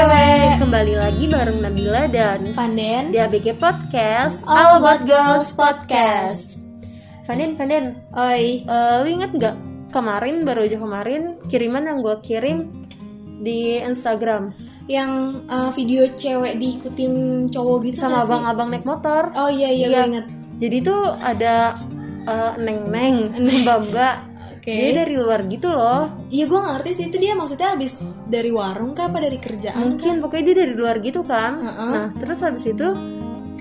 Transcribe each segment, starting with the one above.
cewek. Kembali lagi bareng Nabila dan Fanden di ABG Podcast. All About Girls Podcast. Fanden, Fanden Oi. Eh, Lu inget gak kemarin, baru aja kemarin Kiriman yang gue kirim di Instagram. Yang uh, video cewek diikutin cowok gitu Sama nggak abang-abang naik motor. Oh iya iya, Iya. gue inget Jadi tuh ada eh, neng-neng, mbak-mbak Oke Dia dari luar gitu loh Iya gue gak ngerti sih itu dia maksudnya habis dari warung kah apa dari kerjaan Mungkin pokoknya dia dari luar gitu kan Heeh. Nah terus habis itu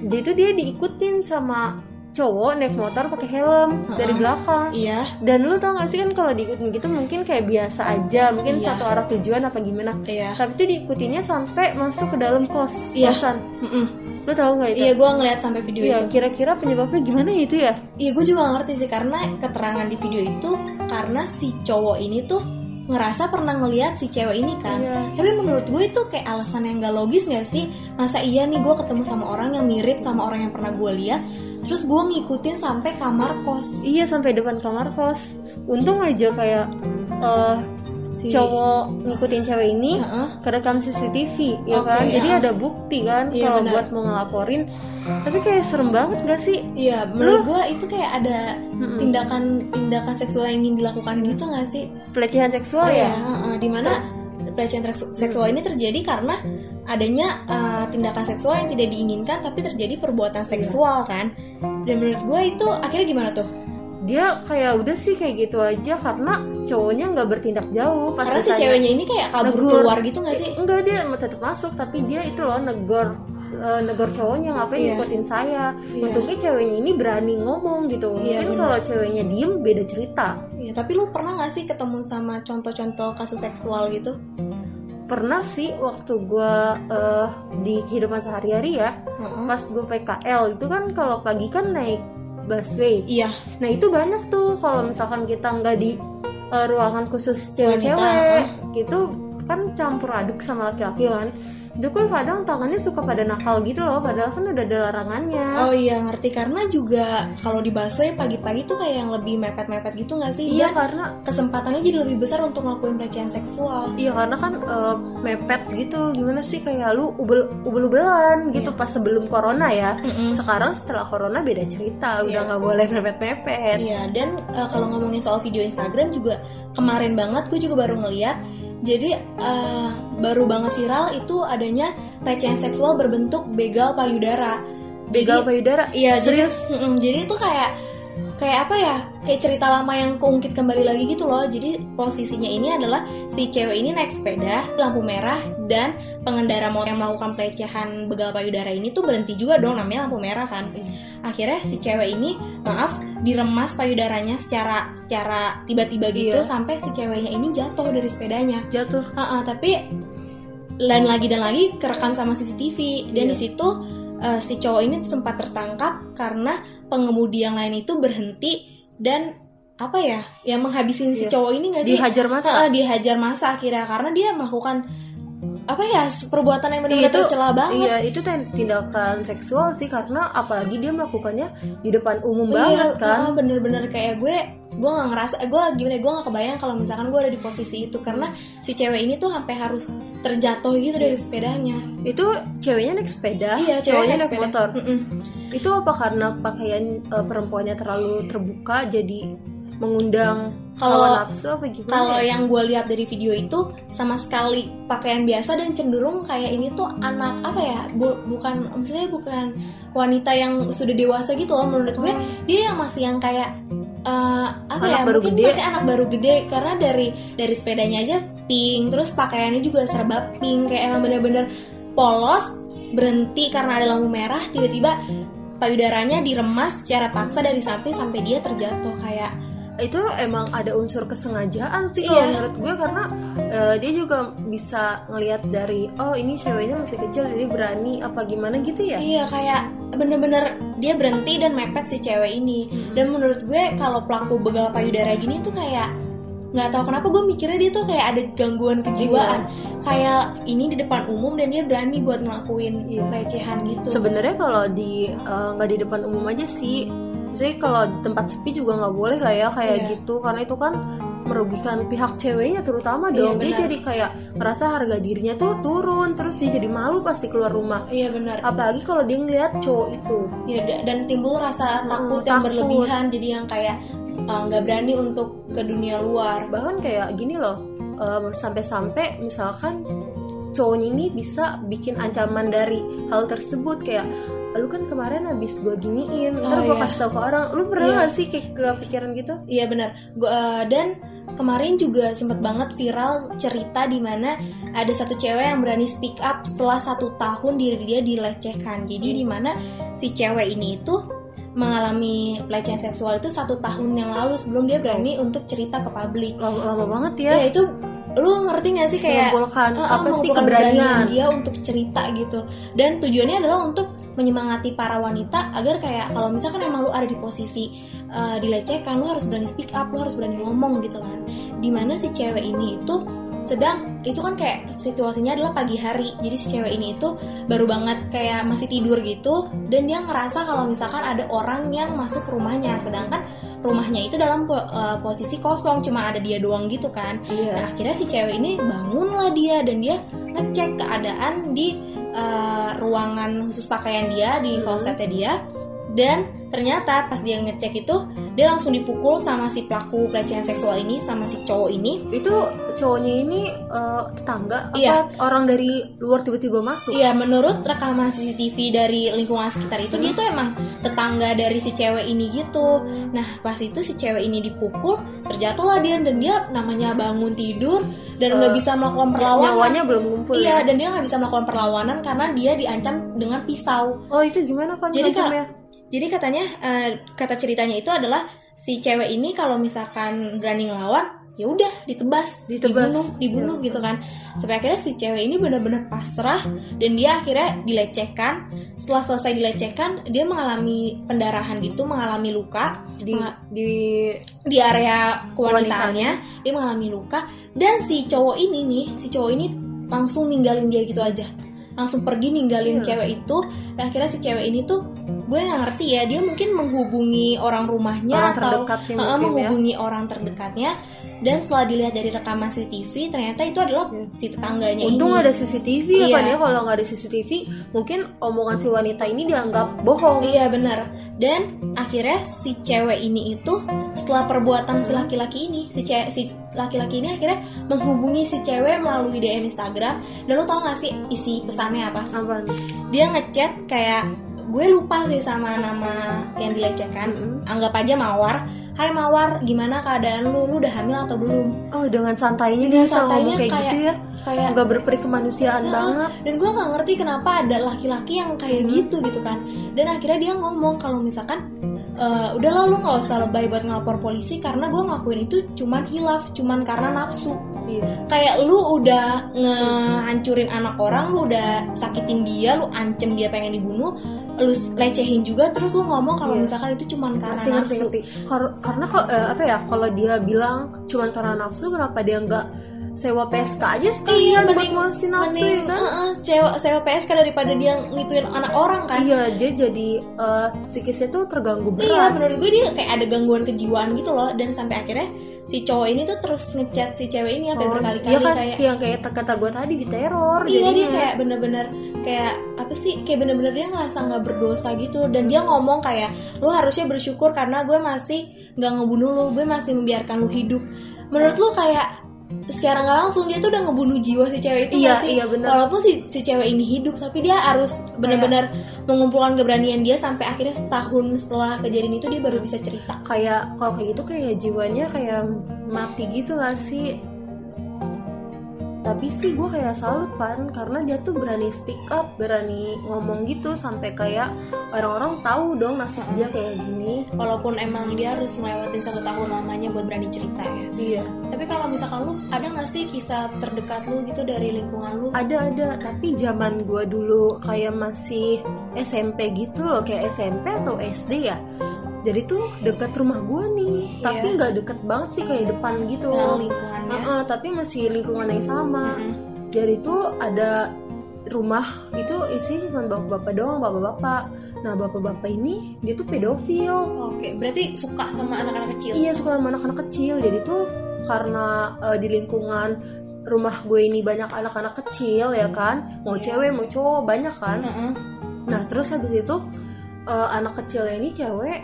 Dia itu dia diikutin sama cowok naik motor pakai helm dari Heeh. belakang Iya Dan lu tau gak sih kan kalau diikutin gitu mungkin kayak biasa aja, mungkin Iya. satu arah tujuan apa gimana. Iya Tapi tuh diikutinnya sampai masuk ke dalam kos Iya. kosan. Mm-mm. Lu tahu nggak itu? Iya gue ngeliat sampai video Iya, itu kira-kira penyebabnya gimana itu ya? Iya gue juga gak ngerti sih karena keterangan di video itu karena si cowok ini tuh ngerasa pernah ngeliat si cewek ini kan Iya. Tapi menurut gue itu kayak alasan yang gak logis gak sih Masa iya nih gue ketemu sama orang yang mirip sama orang yang pernah gue lihat Terus gue ngikutin sampai kamar kos Iya sampai depan kamar kos. Untung aja kayak eh si cowok ngikutin cewek ini Heeh. kerekam CCTV ya Oke, kan. Jadi ya. ada bukti kan Iya, kalau buat mau ngelaporin. Tapi kayak serem banget gak sih? Iya menurut gue itu kayak ada Mm-mm. tindakan tindakan seksual yang ingin dilakukan gitu gak sih Pelecehan seksual Iya, ya? heeh. di mana pelecehan seksu- seksual ini terjadi karena adanya uh, tindakan seksual yang tidak diinginkan tapi terjadi perbuatan seksual kan dan menurut gue itu akhirnya gimana tuh Dia kayak udah sih kayak gitu aja karena cowoknya nggak bertindak jauh pas karena si ceweknya ini kayak kabur Negur. keluar gitu gak sih Enggak dia tetap masuk tapi dia itu loh negor eh, negor cowoknya ngapain Iya. ngikutin saya. Iya. Untungnya ceweknya ini berani ngomong gitu. Iya, Mungkin kalau ceweknya diem beda cerita. ya, tapi lu pernah gak sih ketemu sama contoh-contoh kasus seksual gitu Pernah sih waktu gua eh, di kehidupan sehari-hari ya, Heeh. pas gue PKL itu kan kalau pagi kan naik busway. iya. Nah itu banyak tuh kalau misalkan kita nggak di eh, ruangan khusus cewek-cewek gitu kan campur aduk sama laki-laki kan. Itu kan kadang tangannya suka pada nakal gitu loh, padahal kan udah ada larangannya. oh iya ngerti karena juga kalau di busway pagi-pagi tuh kayak yang lebih mepet-mepet gitu gak sih iya Dan karena kesempatannya jadi lebih besar untuk ngelakuin pelecehan seksual iya karena kan eh, mepet gitu gimana sih kayak lu ubel ubel-ubelan gitu pas sebelum corona ya. Mm-mm. Sekarang setelah corona beda cerita, udah Iya. nggak boleh mepet-mepet. Iya dan uh, kalau ngomongin soal video Instagram juga kemarin banget gue juga baru ngeliat jadi uh, baru banget viral itu adanya pelecehan seksual berbentuk begal payudara. Begal payudara. Iya serius. Jadi, Mm-mm, jadi itu kayak kayak apa ya? Kayak cerita lama yang keungkit kembali lagi gitu loh. Jadi posisinya ini adalah si cewek ini naik sepeda lampu merah dan pengendara motor yang melakukan pelecehan begal payudara ini tuh berhenti juga dong namanya lampu merah kan. Akhirnya si cewek ini maaf diremas payudaranya secara secara tiba-tiba gitu Iya. sampai si ceweknya ini jatuh dari sepedanya. Jatuh. Ah, ah, tapi dan lagi dan lagi kerekam sama CCTV dan Iya. di situ eh, si cowok ini sempat tertangkap karena pengemudi yang lain itu berhenti dan apa ya yang menghabisin si Iya. cowok ini nggak sih Dihajar masa. Ah, dihajar masa akhirnya karena dia melakukan apa ya perbuatan yang Iya, benar-benar itu- tercela banget Iya itu tin- tindakan seksual sih karena apalagi dia melakukannya di depan umum Iya, banget kan. bener-bener kayak gue gue nggak ngerasa gue gimana gue nggak kebayang kalau misalkan gue ada di posisi itu karena si cewek ini tuh sampai harus terjatuh gitu dari sepedanya Itu ceweknya naik sepeda, Iya, cewek cowoknya naik naik sepeda. motor. Mm-mm. Itu apa karena pakaian eh, perempuannya terlalu terbuka jadi mengundang Kalau- hawa nafsu apa gimana? Kalau ya? yang gue lihat dari video itu sama sekali pakaian biasa dan cenderung kayak ini tuh anak apa ya? Bu- bukan maksudnya bukan wanita yang sudah dewasa gitu loh menurut gue dia yang masih yang kayak eh, apa Anak ya? baru mungkin gede. masih anak baru gede karena dari dari sepedanya aja pink, terus pakaiannya juga serba pink kayak emang bener-bener polos berhenti karena ada lampu merah tiba-tiba payudaranya diremas secara paksa dari samping sampai dia terjatuh kayak itu emang ada unsur kesengajaan sih Iya. kalau menurut gue karena eh, dia juga bisa ngelihat dari oh ini ceweknya masih kecil jadi berani apa gimana gitu ya. Iya kayak bener-bener dia berhenti dan mepet si cewek ini. Dan menurut gue kalau pelaku begal payudara gini tuh kayak nggak tahu kenapa gue mikirnya dia tuh kayak ada gangguan kejiwaan. Kayak ini di depan umum dan dia berani buat ngelakuin Iya. pelecehan gitu. Sebenarnya kalau di eh, nggak di depan umum aja sih, maksudnya kalau tempat sepi juga nggak boleh lah ya kayak Iya. gitu. Karena itu kan merugikan pihak ceweknya terutama Iya, dong. Dia benar. jadi kayak merasa harga dirinya tuh turun terus dia jadi malu pasti keluar rumah. Iya benar. Apalagi kalau dia ngeliat cowok itu. Ya da- dan timbul rasa Hmm, takut yang takut. berlebihan jadi yang kayak uh, nggak berani untuk ke dunia luar. Bahkan kayak gini loh em, sampai-sampai misalkan cowoknya ini bisa bikin ancaman dari hal tersebut. Kayak lu kan kemarin habis gue giniin ntar Oh, gue iya. kasih tau ke orang lu pernah Iya. gak sih kayak kepikiran gitu Iya benar. Gua uh, dan kemarin juga sempet banget viral cerita di mana ada satu cewek yang berani speak up setelah satu tahun diri dia dilecehkan. Jadi di mana si cewek ini itu mengalami pelecehan seksual itu satu tahun yang lalu sebelum dia berani untuk cerita ke publik. lama, lama banget ya Ya itu lu ngerti gak sih kayak mengumpulkan uh, uh, apa sih mengumpulkan keberanian dia untuk cerita gitu dan tujuannya adalah untuk menyemangati para wanita agar kayak kalau misalkan emang lu ada di posisi uh, dilecehkan lu harus berani speak up lu harus berani ngomong gitu kan. Di mana si cewek ini itu sedang itu kan kayak situasinya adalah pagi hari. Jadi si cewek ini itu baru banget kayak masih tidur gitu dan dia ngerasa kalau misalkan ada orang yang masuk ke rumahnya. Sedangkan rumahnya itu dalam po- uh, posisi kosong cuma ada dia doang gitu kan. Iya. Nah akhirnya si cewek ini bangunlah dia dan dia ngecek keadaan di uh, ruangan khusus pakaian dia di Hmm. klosetnya dia. Dan ternyata pas dia ngecek itu dia langsung dipukul sama si pelaku pelecehan seksual ini sama si cowok ini. Itu cowoknya ini eh, tetangga apa Iya. orang dari luar tiba-tiba masuk? Iya menurut rekaman CCTV dari lingkungan sekitar itu dia tuh emang tetangga dari si cewek ini gitu. Nah pas itu si cewek ini dipukul terjatuhlah dia dan dia namanya bangun tidur dan nggak Eh, bisa melakukan perlawanan. nyawanya belum ngumpul Iya, ya? dan dia nggak bisa melakukan perlawanan karena dia diancam dengan pisau. oh itu gimana kan Jadi macamnya Jadi katanya eh, kata ceritanya itu adalah si cewek ini kalau misalkan berani ngelawan, ya udah ditebas, Ditebas. dibunuh, dibunuh Ya. gitu kan. Sampai akhirnya si cewek ini benar-benar pasrah dan dia akhirnya dilecehkan. Setelah selesai dilecehkan, dia mengalami pendarahan gitu, mengalami luka di Ma- di di area kewanitaannya dia mengalami luka dan si cowok ini nih si cowok ini langsung ninggalin dia gitu aja langsung pergi ninggalin Iya. cewek itu dan akhirnya si cewek ini tuh gue nggak ngerti ya dia mungkin menghubungi orang rumahnya orang atau uh, mungkin ya menghubungi orang terdekatnya dan setelah dilihat dari rekaman CCTV ternyata itu adalah si tetangganya Untung ini ada CCTV ya Iya. kan ya kalau nggak ada CCTV mungkin omongan si wanita ini dianggap bohong. Iya benar. Dan akhirnya si cewek ini itu setelah perbuatan si laki-laki ini, si cewek si laki-laki ini akhirnya menghubungi si cewek melalui DM Instagram. Dan lu tau gak sih isi pesannya apa? Apa? Dia ngechat kayak gue lupa sih sama nama yang dilecehkan. Mm-mm. Anggap aja Mawar. Hai Mawar, gimana keadaan lu? Lu udah hamil atau belum? Oh dengan santainya Dengan dia santainya kayak, kayak- gitu ya Kayak nggak berperi kemanusiaan Heeh. banget. dan gue nggak ngerti kenapa ada laki-laki yang kayak Hmm. gitu gitu kan dan akhirnya dia ngomong kalau misalkan "Eh, udahlah lu nggak usah lebay buat ngelapor polisi karena gue ngelakuin itu cuman hilaf cuman karena nafsu Iya. kayak lu udah ngehancurin anak orang lu udah sakitin dia lu ancem dia pengen dibunuh lu lecehin juga terus lu ngomong kalau Iya. misalkan itu cuman karena Ngerti nafsu ngerti. Kar- karena kok eh, apa ya kalau dia bilang cuman karena nafsu kenapa dia nggak sewa PSK aja sekalian buat ngurusin nafsu ya mending, kan? uh-uh, sewa, sewa PSK daripada dia ngituin anak orang kan Iya dia jadi eh, psikisnya tuh terganggu Iya berat. menurut gue dia kayak ada gangguan kejiwaan gitu loh dan sampai akhirnya si cowok ini tuh terus ngechat si cewek ini sampai Oh, berkali-kali dia kan kayak yang kayak kata gue tadi diteror iya dia jadinya. kayak bener-bener kayak apa sih kayak bener-bener dia ngerasa nggak berdosa gitu dan dia ngomong kayak lu harusnya bersyukur karena gue masih nggak ngebunuh lu gue masih membiarkan lu hidup menurut lu kayak secara nggak langsung dia tuh udah ngebunuh jiwa si cewek itu Iya, sih? iya, bener. walaupun si si cewek ini hidup tapi dia harus bener-bener mengumpulkan keberanian dia sampai akhirnya setahun setelah kejadian itu dia baru bisa cerita. Kayak kalau kayak gitu kayak jiwanya kayak mati gitu gak sih tapi sih gue kayak salut pan karena dia tuh berani speak up berani ngomong gitu sampai kayak orang-orang tahu dong nasib dia kayak gini. Walaupun emang dia harus ngelewatin satu tahun lamanya buat berani cerita ya. Iya. Tapi kalau misalkan lu ada nggak sih kisah terdekat lu gitu dari lingkungan lu? Ada ada. Tapi zaman gue dulu kayak masih SMP gitu loh. Kayak SMP atau SD ya jadi tuh dekat rumah gue nih. Tapi Iya. nggak deket banget sih kayak depan gitu. Nah, lingkungannya. Heeh, tapi masih lingkungan yang sama. Mm-mm. jadi tuh ada rumah itu isi cuma bapak-bapak doang bapak-bapak. Nah bapak-bapak ini dia tuh pedofil. Oke berarti suka sama anak-anak kecil? Iya suka sama anak-anak kecil. Jadi tuh karena eh, di lingkungan rumah gue ini banyak anak-anak kecil ya kan? Mau Iya. cewek mau cowok banyak kan? Heeh. nah terus habis itu eh, anak kecilnya ini cewek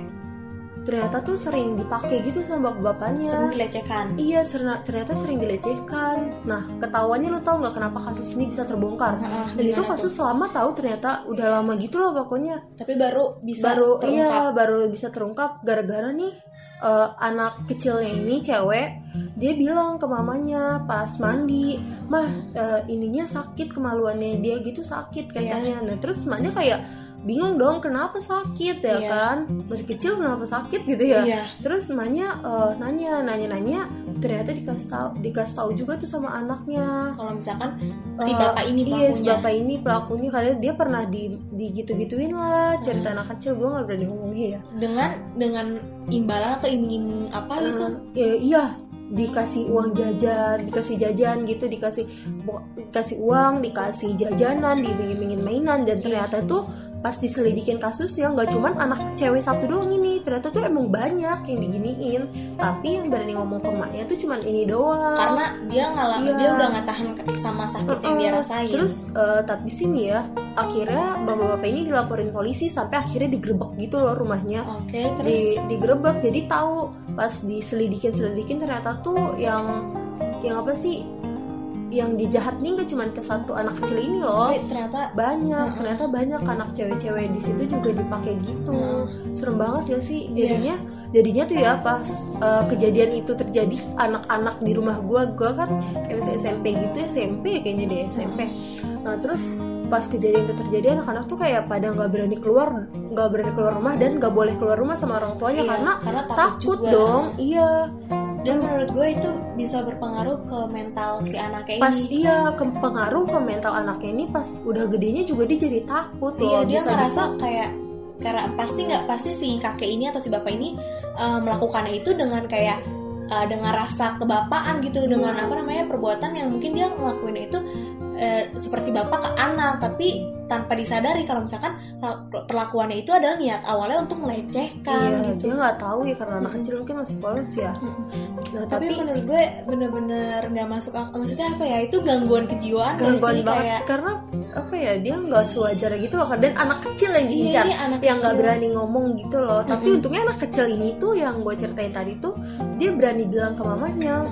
ternyata tuh sering dipakai gitu sama bapak-bapaknya sering dilecehkan Iya, serna- ternyata sering dilecehkan. Nah, ketahuannya lu tau nggak kenapa kasus ini bisa terbongkar? Heeh, Dan itu kasus tuh? lama tahu ternyata udah lama gitu loh pokoknya. tapi baru bisa baru terungkap. iya, baru bisa terungkap gara-gara nih eh, anak kecilnya ini cewek, dia bilang ke mamanya pas mandi, "Mah, eh, ininya sakit kemaluannya dia gitu sakit katanya." Nah, terus mamanya kayak bingung dong kenapa sakit ya Iya. kan? Masih kecil kenapa sakit gitu ya? Iya. terus eh, nanya nanya nanya ternyata dikasih tahu dikasih tahu juga tuh sama anaknya. Kalau misalkan si Eh, bapak ini iya si pelakunya. bapak ini pelakunya kalian dia pernah di digitu-gituin lah cerita Hmm. anak kecil gue nggak berani ngomongnya ya. Dengan dengan imbalan atau iming-iming apa gitu? Eh, ya, iya dikasih uang jajan dikasih jajan gitu dikasih dikasih uang dikasih jajanan diiming-imingin mainan dan ternyata tuh pas diselidikin kasusnya nggak cuman anak cewek satu doang ini. Ternyata tuh emang banyak yang diginiin. Tapi yang berani ngomong ke emaknya tuh cuman ini doang. Karena dia ngalah Iya. dia udah nggak tahan sama sakit yang dia rasain. Terus eh, tapi sini ya akhirnya bapak-bapak ini dilaporin polisi sampai akhirnya digerebek gitu loh rumahnya. oke terus? Di digerebek jadi tahu pas diselidikin selidikin ternyata tuh yang yang apa sih yang dijahat nih nggak cuma ke satu anak kecil ini loh. Tapi ternyata banyak Mm-mm. ternyata banyak anak cewek-cewek di situ juga dipakai gitu. Serem banget ya sih? Iya. jadinya jadinya tuh ya pas uh, kejadian itu terjadi anak-anak di rumah gua gua kan kayak misalnya SMP gitu SMP kayaknya deh SMP nah terus pas kejadian itu terjadi anak-anak tuh kayak pada nggak berani keluar nggak berani keluar rumah dan nggak boleh keluar rumah sama orang tuanya Iya, karena karena takut, takut juga. dong. Iya dan menurut gue itu bisa berpengaruh ke mental si anaknya pas ini dia ke pengaruh ke mental anaknya ini pas udah gedenya juga dia jadi takut iya loh dia bisa ngerasa kayak karena pasti nggak pasti si kakek ini atau si bapak ini uh, melakukannya itu dengan kayak uh, dengan rasa kebapaan gitu dengan Hmm. apa namanya perbuatan yang mungkin dia ngelakuin itu uh, seperti bapak ke anak. Tapi tanpa disadari kalau misalkan perlakuannya itu adalah niat awalnya untuk melecehkan iya, gitu. dia nggak tahu ya karena anak kecil mungkin masih polos ya. Nah, tapi, menurut gue bener-bener nggak masuk akal maksudnya apa ya? Itu gangguan kejiwaan gangguan sih? banget kayak karena apa ya dia nggak sewajarnya gitu loh dan anak kecil yang iya, diincar anak yang nggak berani ngomong gitu loh. Tapi untungnya anak kecil ini tuh yang gue ceritain tadi tuh dia berani bilang ke mamanya.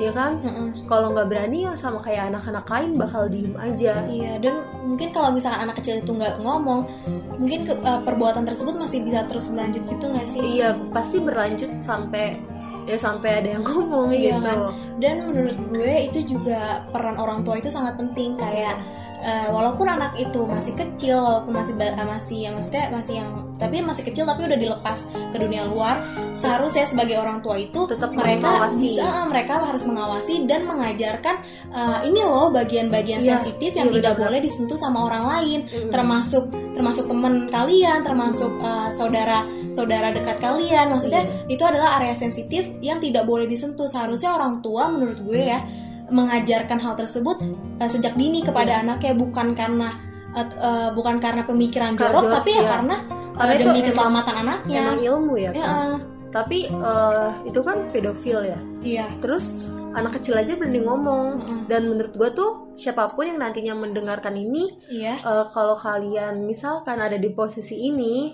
Ya kan Mm-mm. kalau nggak berani ya sama kayak anak-anak lain bakal diem aja Iya, dan mungkin kalau misalkan anak kecil itu nggak ngomong, mungkin ke- uh, perbuatan tersebut masih bisa terus berlanjut gitu nggak sih? iya pasti berlanjut sampai ya sampai ada yang ngomong Iya, gitu kan? Dan menurut gue itu juga peran orang tua itu sangat penting kayak uh, walaupun anak itu masih kecil, walaupun masih uh, masih yang maksudnya masih yang tapi masih kecil tapi udah dilepas ke dunia luar, seharusnya sebagai orang tua itu tetap mereka mengawasi. bisa uh, mereka harus mengawasi dan mengajarkan uh, ini loh bagian-bagian Iya, sensitif yang iya, tidak benar-benar. boleh disentuh sama orang lain Mm-mm. termasuk termasuk teman kalian termasuk uh, saudara saudara dekat kalian maksudnya Iya. itu adalah area sensitif yang tidak boleh disentuh seharusnya orang tua menurut gue ya mengajarkan hal tersebut uh, sejak dini kepada anaknya bukan karena uh, uh, bukan karena pemikiran jorok jorok, tapi ya iya. karena Karena itu demi emang- keselamatan anaknya. emang ilmu ya ya kan uh, tapi eh, itu kan pedofil ya. Iya. Terus anak kecil aja berani ngomong. Mm-mm. dan menurut gue tuh siapa pun yang nantinya mendengarkan ini iya. eh, kalau kalian misalkan ada di posisi ini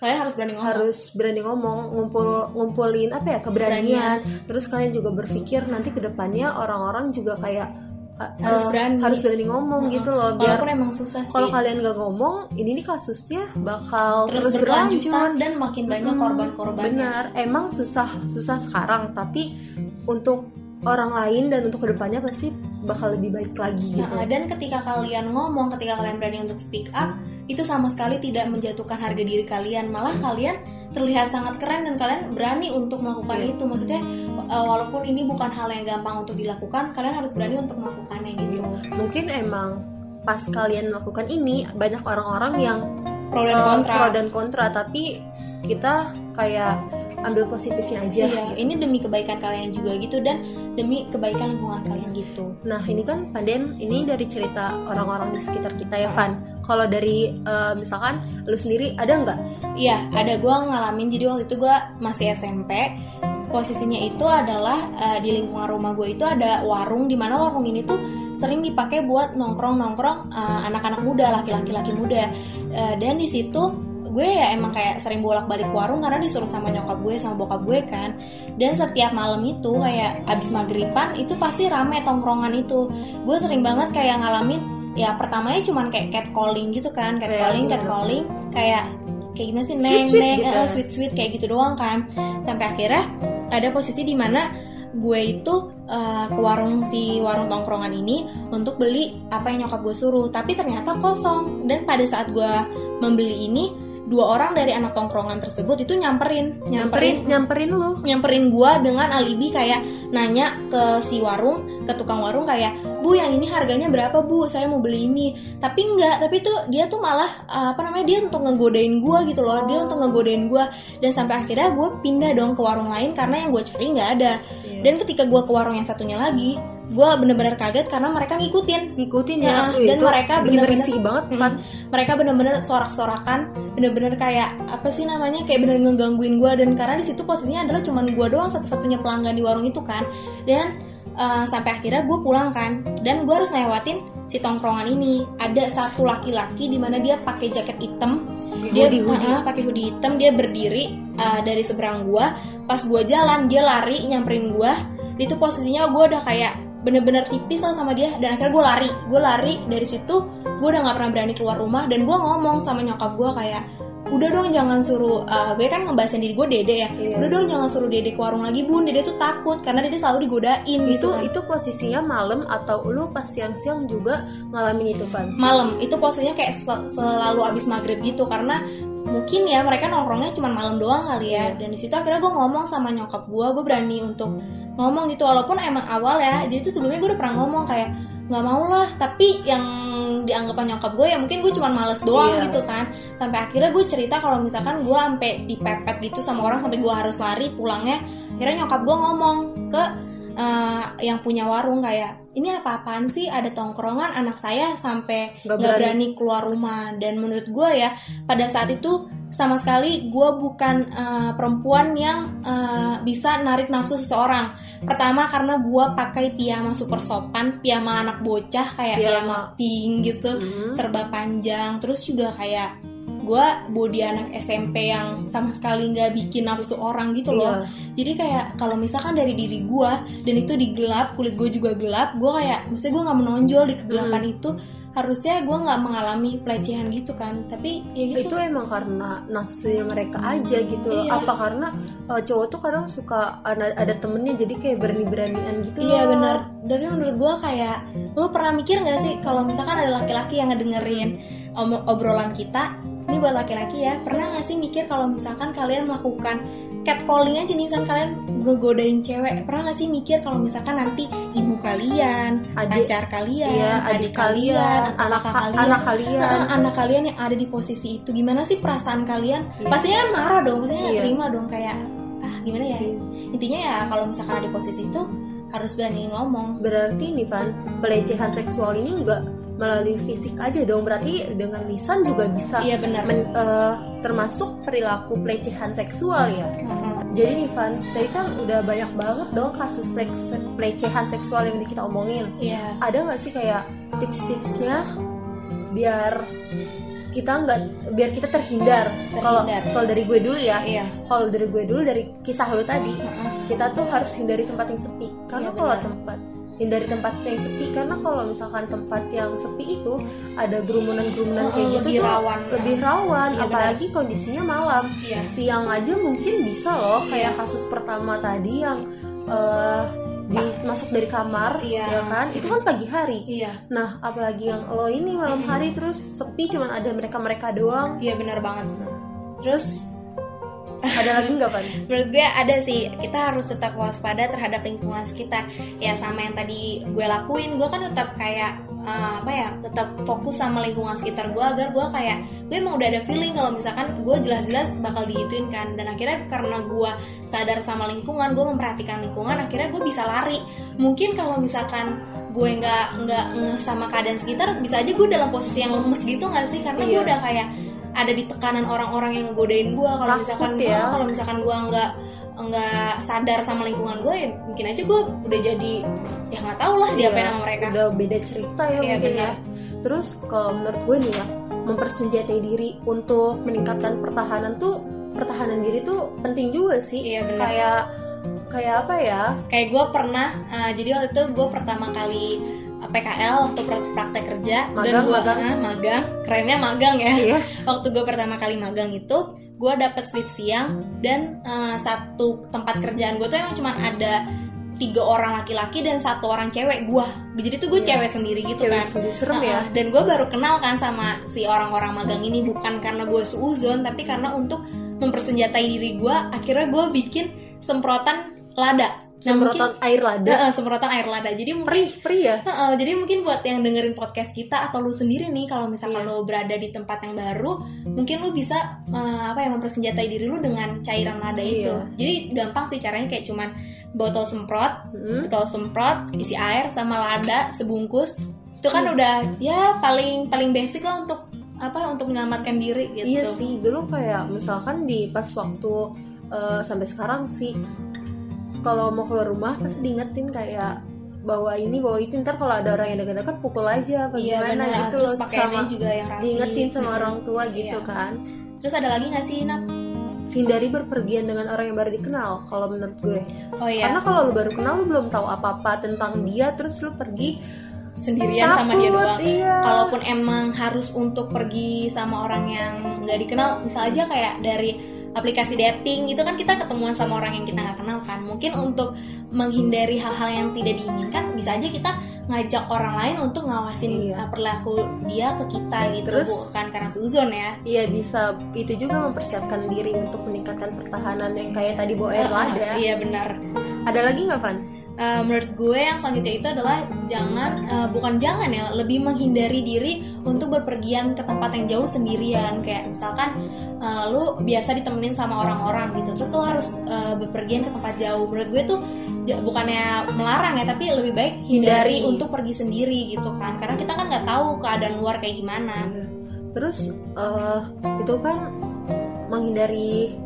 kalian harus berani ngomong. harus berani ngomong ngumpul ngumpulin apa ya keberanian. Terus kalian juga berpikir nanti ke depannya orang-orang juga kayak Harus eh, berani. harus berani ngomong gitu loh biar walaupun emang susah sih. kalau kalian gak ngomong ini nih kasusnya bakal terus, terus, berlanjut. dan makin banyak Mm, korban-korbannya. Benar emang susah susah sekarang tapi untuk orang lain dan untuk ke depannya pasti bakal lebih baik lagi gitu. Nah, dan ketika kalian ngomong, ketika kalian berani untuk speak up, itu sama sekali tidak menjatuhkan harga diri kalian, malah kalian terlihat sangat keren dan kalian berani untuk melakukan Iya. itu. Maksudnya uh, walaupun ini bukan hal yang gampang untuk dilakukan, kalian harus berani untuk melakukannya gitu. mungkin emang pas kalian melakukan ini banyak orang-orang yang Pro dan eh, kontra. pro dan kontra tapi kita kayak ambil positifnya aja Iya, ini demi kebaikan kalian juga gitu dan demi kebaikan lingkungan kalian gitu. Nah ini kan Fanden, ini dari cerita orang-orang di sekitar kita ya Van. Kalau dari eh, misalkan lu sendiri ada nggak? Iya, ada gue ngalamin jadi waktu itu gue masih SMP posisinya itu adalah uh, di lingkungan rumah gue itu ada warung di mana warung ini tuh sering dipakai buat nongkrong nongkrong uh, anak-anak muda laki-laki laki muda uh, dan di situ gue ya emang kayak sering bolak-balik warung karena disuruh sama nyokap gue sama bokap gue kan. Dan setiap malam itu kayak abis maghriban itu pasti rame tongkrongan itu. Gue sering banget kayak ngalamin ya pertamanya cuman kayak cat calling gitu kan cat calling cat calling kayak kayak gimana sih neng Sweet-sweet neng gitu. eh, sweet sweet kayak gitu doang kan. Sampai akhirnya ada posisi di mana gue itu uh, ke warung si warung tongkrongan ini untuk beli apa yang nyokap gue suruh. Tapi ternyata kosong. Dan pada saat gue membeli ini dua orang dari anak tongkrongan tersebut itu nyamperin nyamperin nyamperin lu. nyamperin gua dengan alibi kayak nanya ke si warung ke tukang warung kayak bu yang ini harganya berapa bu? Saya mau beli ini. Tapi enggak tapi tuh dia tuh malah uh, apa namanya dia untuk ngegodain gua gitu loh dia untuk ngegodain gua. Dan sampai akhirnya gue pindah dong ke warung lain karena yang gue cari nggak ada. Dan ketika gua ke warung yang satunya lagi gue bener-bener kaget karena mereka ngikutin. Ngikutin Ya, ya, dan itu mereka bikin bener-bener- risih banget kan mereka bener-bener sorak-sorakan bener-bener kayak apa sih namanya kayak bener ngegangguin gue dan karena di situ posisinya adalah cuman gue doang satu-satunya pelanggan di warung itu kan. Dan uh, sampai akhirnya gue pulang kan. Dan gue harus lewatin si tongkrongan ini. Ada satu laki-laki di mana dia pakai jaket hitam. Dia Hoodie, uh-uh, pakai hoodie hitam. Dia berdiri uh, dari seberang gue pas gue jalan dia lari nyamperin gue itu posisinya gue udah kayak bener-bener tipis lah sama dia dan akhirnya gue lari. Gue lari dari situ gue udah nggak pernah berani keluar rumah dan gue ngomong sama nyokap gue kayak udah dong jangan suruh uh, gue kan ngebahasin diri gue dede ya. Iya. udah dong jangan suruh dede ke warung lagi bun. Dede tuh takut karena dede selalu digodain itu gitu. kan. itu posisinya malam atau lu pas siang-siang juga ngalamin itu Van? Malam. Itu posisinya kayak sel- selalu abis maghrib gitu karena mungkin ya mereka nongkrongnya cuma malam doang kali ya. Dan di situ akhirnya gue ngomong sama nyokap gue gue berani untuk ngomong gitu walaupun emang awal ya jadi itu sebelumnya gue udah pernah ngomong kayak nggak mau lah tapi yang dianggapnya nyokap gue ya mungkin gue cuma males doang Iya. gitu kan sampai akhirnya gue cerita kalau misalkan gue sampai dipepet gitu sama orang sampai gue harus lari pulangnya akhirnya nyokap gue ngomong ke eh, yang punya warung kayak ini apa-apaan sih ada tongkrongan anak saya sampai nggak berani. berani keluar rumah dan menurut gue ya pada saat itu sama sekali gue bukan eh, perempuan yang eh, bisa narik nafsu seseorang pertama karena gue pakai piyama super sopan piyama anak bocah kayak Piyama. piyama pink gitu Mhm. serba panjang terus juga kayak gue body anak SMP yang sama sekali nggak bikin nafsu orang gitu loh Iya. jadi kayak kalau misalkan dari diri gue dan itu digelap kulit gue juga gelap gue kayak maksudnya gue nggak menonjol di kegelapan Hmm. itu harusnya gue nggak mengalami pelecehan gitu kan tapi ya gitu itu emang karena nafsunya mereka aja gitu loh Iya. apa karena uh, cowok tuh kadang suka ada, ada temennya jadi kayak berani-beranian gitu Iya loh. benar. Tapi menurut gue kayak lu pernah mikir nggak sih kalau misalkan ada laki-laki yang ngedengerin obrolan kita, ini buat laki-laki ya, pernah nggak sih mikir kalau misalkan kalian melakukan catcalling aja nih, misalkan kalian ngegodain cewek, pernah nggak sih mikir kalau misalkan nanti ibu kalian, Adik- pacar kalian, Iya, adik kalian, atau anak kakak ka- anak kalian. Nah, anak kalian yang ada di posisi itu, gimana sih perasaan kalian? Iya. Pastinya kan marah dong, pastinya Iya. terima dong kayak ah gimana ya? Iya. Intinya ya kalau misalkan ada di posisi itu harus berani ngomong. berarti nih Van pelecehan seksual ini enggak melalui fisik aja dong berarti dengan lisan juga bisa Iya benar. men- eh, termasuk perilaku pelecehan seksual ya Heeh. jadi nih Van tadi kan udah banyak banget dong kasus pelecehan seksual yang kita omongin Iya. ada nggak sih kayak tips-tipsnya biar kita nggak biar kita terhindar kalau kalau dari gue dulu ya Iya. kalau dari gue dulu dari kisah lu tadi Heeh. kita tuh harus hindari tempat yang sepi karena Iya, kalau tempat hindari tempat yang sepi karena kalau misalkan tempat yang sepi itu ada gerumunan-gerumunan Oh, kayak gitu lebih tuh rawan. lebih rawan Iya, apalagi kondisinya malam Iya. siang aja mungkin bisa loh kayak kasus pertama tadi yang eh, di masuk dari kamar Iya. ya kan itu kan pagi hari Iya. nah apalagi yang lo ini malam hari terus sepi cuman ada mereka mereka doang Iya benar banget. Terus ada lagi nggak pan menurut gue ada sih. Kita harus tetap waspada terhadap lingkungan sekitar. Ya sama yang tadi gue lakuin gue kan tetap kayak eh, apa ya tetap fokus sama lingkungan sekitar gue agar gue kayak gue emang udah ada feeling kalau misalkan gue jelas-jelas bakal digituin kan. Dan akhirnya karena gue sadar sama lingkungan gue memperhatikan lingkungan akhirnya gue bisa lari. Mungkin kalau misalkan gue nggak nggak sama keadaan sekitar bisa aja gue dalam posisi yang lemes gitu nggak sih? Karena gue Iya. udah kayak ada di tekanan orang-orang yang ngegodain gue kalau Takut misalkan ya. kalau misalkan gue nggak nggak sadar sama lingkungan gue ya mungkin aja gue udah jadi ya nggak tahu lah diapain Iya, sama mereka. udah beda cerita ya Iya, mungkin ya. terus kalau menurut gue nih ya mempersenjatai diri untuk meningkatkan pertahanan tuh pertahanan diri tuh penting juga sih. Iya, benar. kayak kayak apa ya? Kayak gue pernah uh, jadi waktu itu gue pertama kali PKL waktu pra- praktek kerja Magang, gua, magang. uh, magang kerennya magang ya Iya. waktu gue pertama kali magang itu gue dapet shift siang dan uh, satu tempat kerjaan gue tuh emang cuma ada tiga orang laki-laki dan satu orang cewek gue jadi tuh gue Iya. cewek sendiri gitu cewek kan sendiri serem ya Uh-uh. dan gue baru kenal kan sama si orang-orang magang ini bukan karena gue suuzon tapi karena untuk mempersenjatai diri gue akhirnya gue bikin semprotan lada Nah, semprotan air lada Heeh, semprotan air lada jadi mungkin perih perih ya Heeh, jadi mungkin buat yang dengerin podcast kita atau lu sendiri nih kalau misalkan Iya. lu berada di tempat yang baru mungkin lu bisa eh, apa ya mempersenjatai diri lu dengan cairan lada itu Iya. jadi gampang sih caranya kayak cuman botol semprot Hmm. botol semprot isi air sama lada sebungkus itu kan Hmm. udah ya paling paling basic lah untuk apa untuk menyelamatkan diri gitu Iya sih, dulu kayak misalkan di pas waktu eh, sampai sekarang sih, kalau mau keluar rumah pasti diingetin kayak bawa ini bawa itu ntar kalau ada orang yang dekat-dekat pukul aja apa Iya, gimana benar. gitu Terus loh sama juga yang rapi diingetin sama orang tua gitu Iya. kan terus ada lagi nggak sih Nap? hindari berpergian dengan orang yang baru dikenal kalau menurut gue oh iya karena kalau lu baru kenal lu belum tahu apa-apa tentang dia terus lu pergi sendirian sama dia takut, doang iya. kalaupun emang harus untuk pergi sama orang yang nggak dikenal misal aja kayak dari aplikasi dating itu kan kita ketemuan sama orang yang kita nggak kenal kan mungkin untuk menghindari hal-hal yang tidak diinginkan bisa aja kita ngajak orang lain untuk ngawasin Iya. uh, perilaku dia ke kita gitu Terus- bukan karena suzon ya Iya bisa itu juga mempersiapkan diri untuk meningkatkan pertahanan yang kayak tadi bawa air Uh, lada. iya benar Ada lagi nggak Van? Uh, menurut gue yang selanjutnya itu adalah jangan uh, bukan jangan ya lebih menghindari diri untuk berpergian ke tempat yang jauh sendirian kayak misalkan uh, lu biasa ditemenin sama orang-orang gitu terus lu harus uh, berpergian ke tempat jauh menurut gue tuh bukannya melarang ya tapi lebih baik hindari Hindari. untuk pergi sendiri gitu kan karena kita kan nggak tahu keadaan luar kayak gimana Terus eh, itu kan menghindari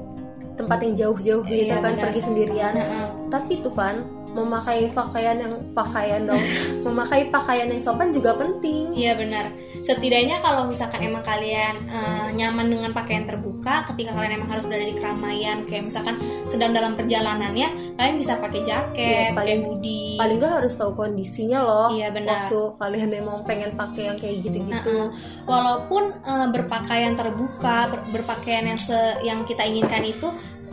tempat yang jauh-jauh gitu Iya, kan benar. pergi sendirian. Heeh. Tapi tuh Van memakai pakaian yang pakaian dong, memakai pakaian yang sopan juga penting. Iya benar. Setidaknya kalau misalkan emang kalian eh, nyaman dengan pakaian terbuka, ketika kalian emang harus berada di keramaian, kayak misalkan sedang dalam perjalanannya, kalian bisa pakai jaket, Iya, paling- hoodie. Paling nggak harus tahu kondisinya loh. Iya, benar. Waktu kalian memang pengen pakai yang kayak gitu-gitu. Heeh. Walaupun eh, berpakaian terbuka, ber- berpakaian yang se- yang kita inginkan itu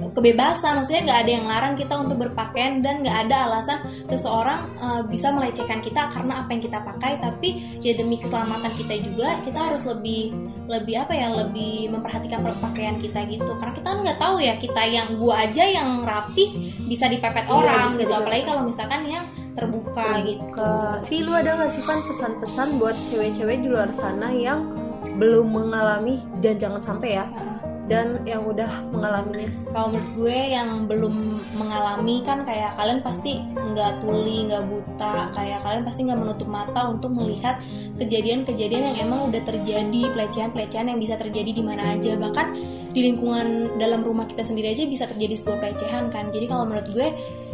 kebebasan, maksudnya nggak ada yang larang kita untuk berpakaian dan nggak ada alasan seseorang eh, bisa melecehkan kita karena apa yang kita pakai. Tapi ya demi keselamatan kita juga, kita harus lebih lebih apa ya, lebih memperhatikan pakaian kita gitu. Karena kita kan nggak tahu ya kita yang gua aja yang rapi bisa dipepet Iya, orang bisa gitu. dipepet. Apalagi kalau misalkan yang terbuka, gitu. Ke- Tapi lu ada nggak sih Van pesan-pesan buat cewek-cewek di luar sana yang belum mengalami dan jangan sampai ya Heeh. Dan yang udah mengalaminya? Kalau menurut gue yang belum mengalami kan kayak kalian pasti nggak tuli nggak buta kayak kalian pasti nggak menutup mata untuk melihat kejadian-kejadian yang emang udah terjadi pelecehan-pelecehan yang bisa terjadi di mana aja. Bahkan di lingkungan dalam rumah kita sendiri aja bisa terjadi sebuah pelecehan kan. Jadi kalau menurut gue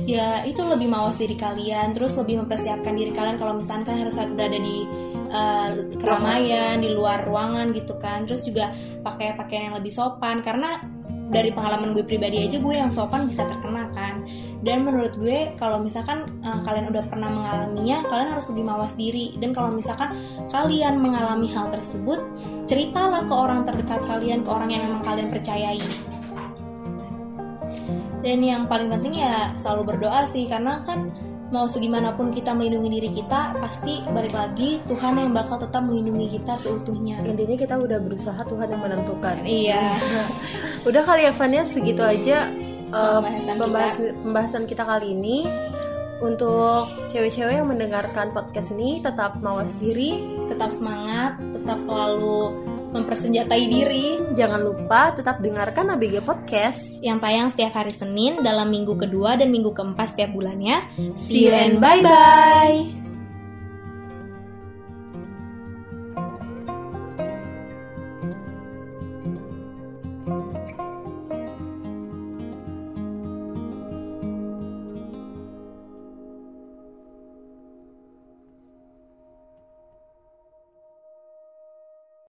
ya itu lebih mawas diri kalian terus lebih mempersiapkan diri kalian kalau misalkan harus berada di uh, keramaian di luar ruangan gitu kan. Terus juga pakai pakaian yang lebih sopan. Karena dari pengalaman gue pribadi aja gue yang sopan bisa terkena kan. Dan menurut gue kalau misalkan uh, kalian udah pernah mengalaminya kalian harus lebih mawas diri. Dan kalau misalkan kalian mengalami hal tersebut ceritalah ke orang terdekat kalian ke orang yang memang kalian percayai. Dan yang paling penting ya selalu berdoa sih karena kan mau segimanapun kita melindungi diri kita pasti balik lagi Tuhan yang bakal tetap melindungi kita seutuhnya. Intinya kita udah berusaha Tuhan yang menentukan. Iya. Udah kali ya Van ya? Segitu aja uh, Pembahasan pembahasan, pembahasan kita kali ini. Untuk cewek-cewek yang mendengarkan podcast ini tetap mawas diri. Tetap semangat, tetap selalu mempersenjatai diri jangan lupa tetap dengarkan ABG Podcast yang tayang setiap hari Senin dalam minggu kedua dan minggu keempat setiap bulannya. See you and bye-bye!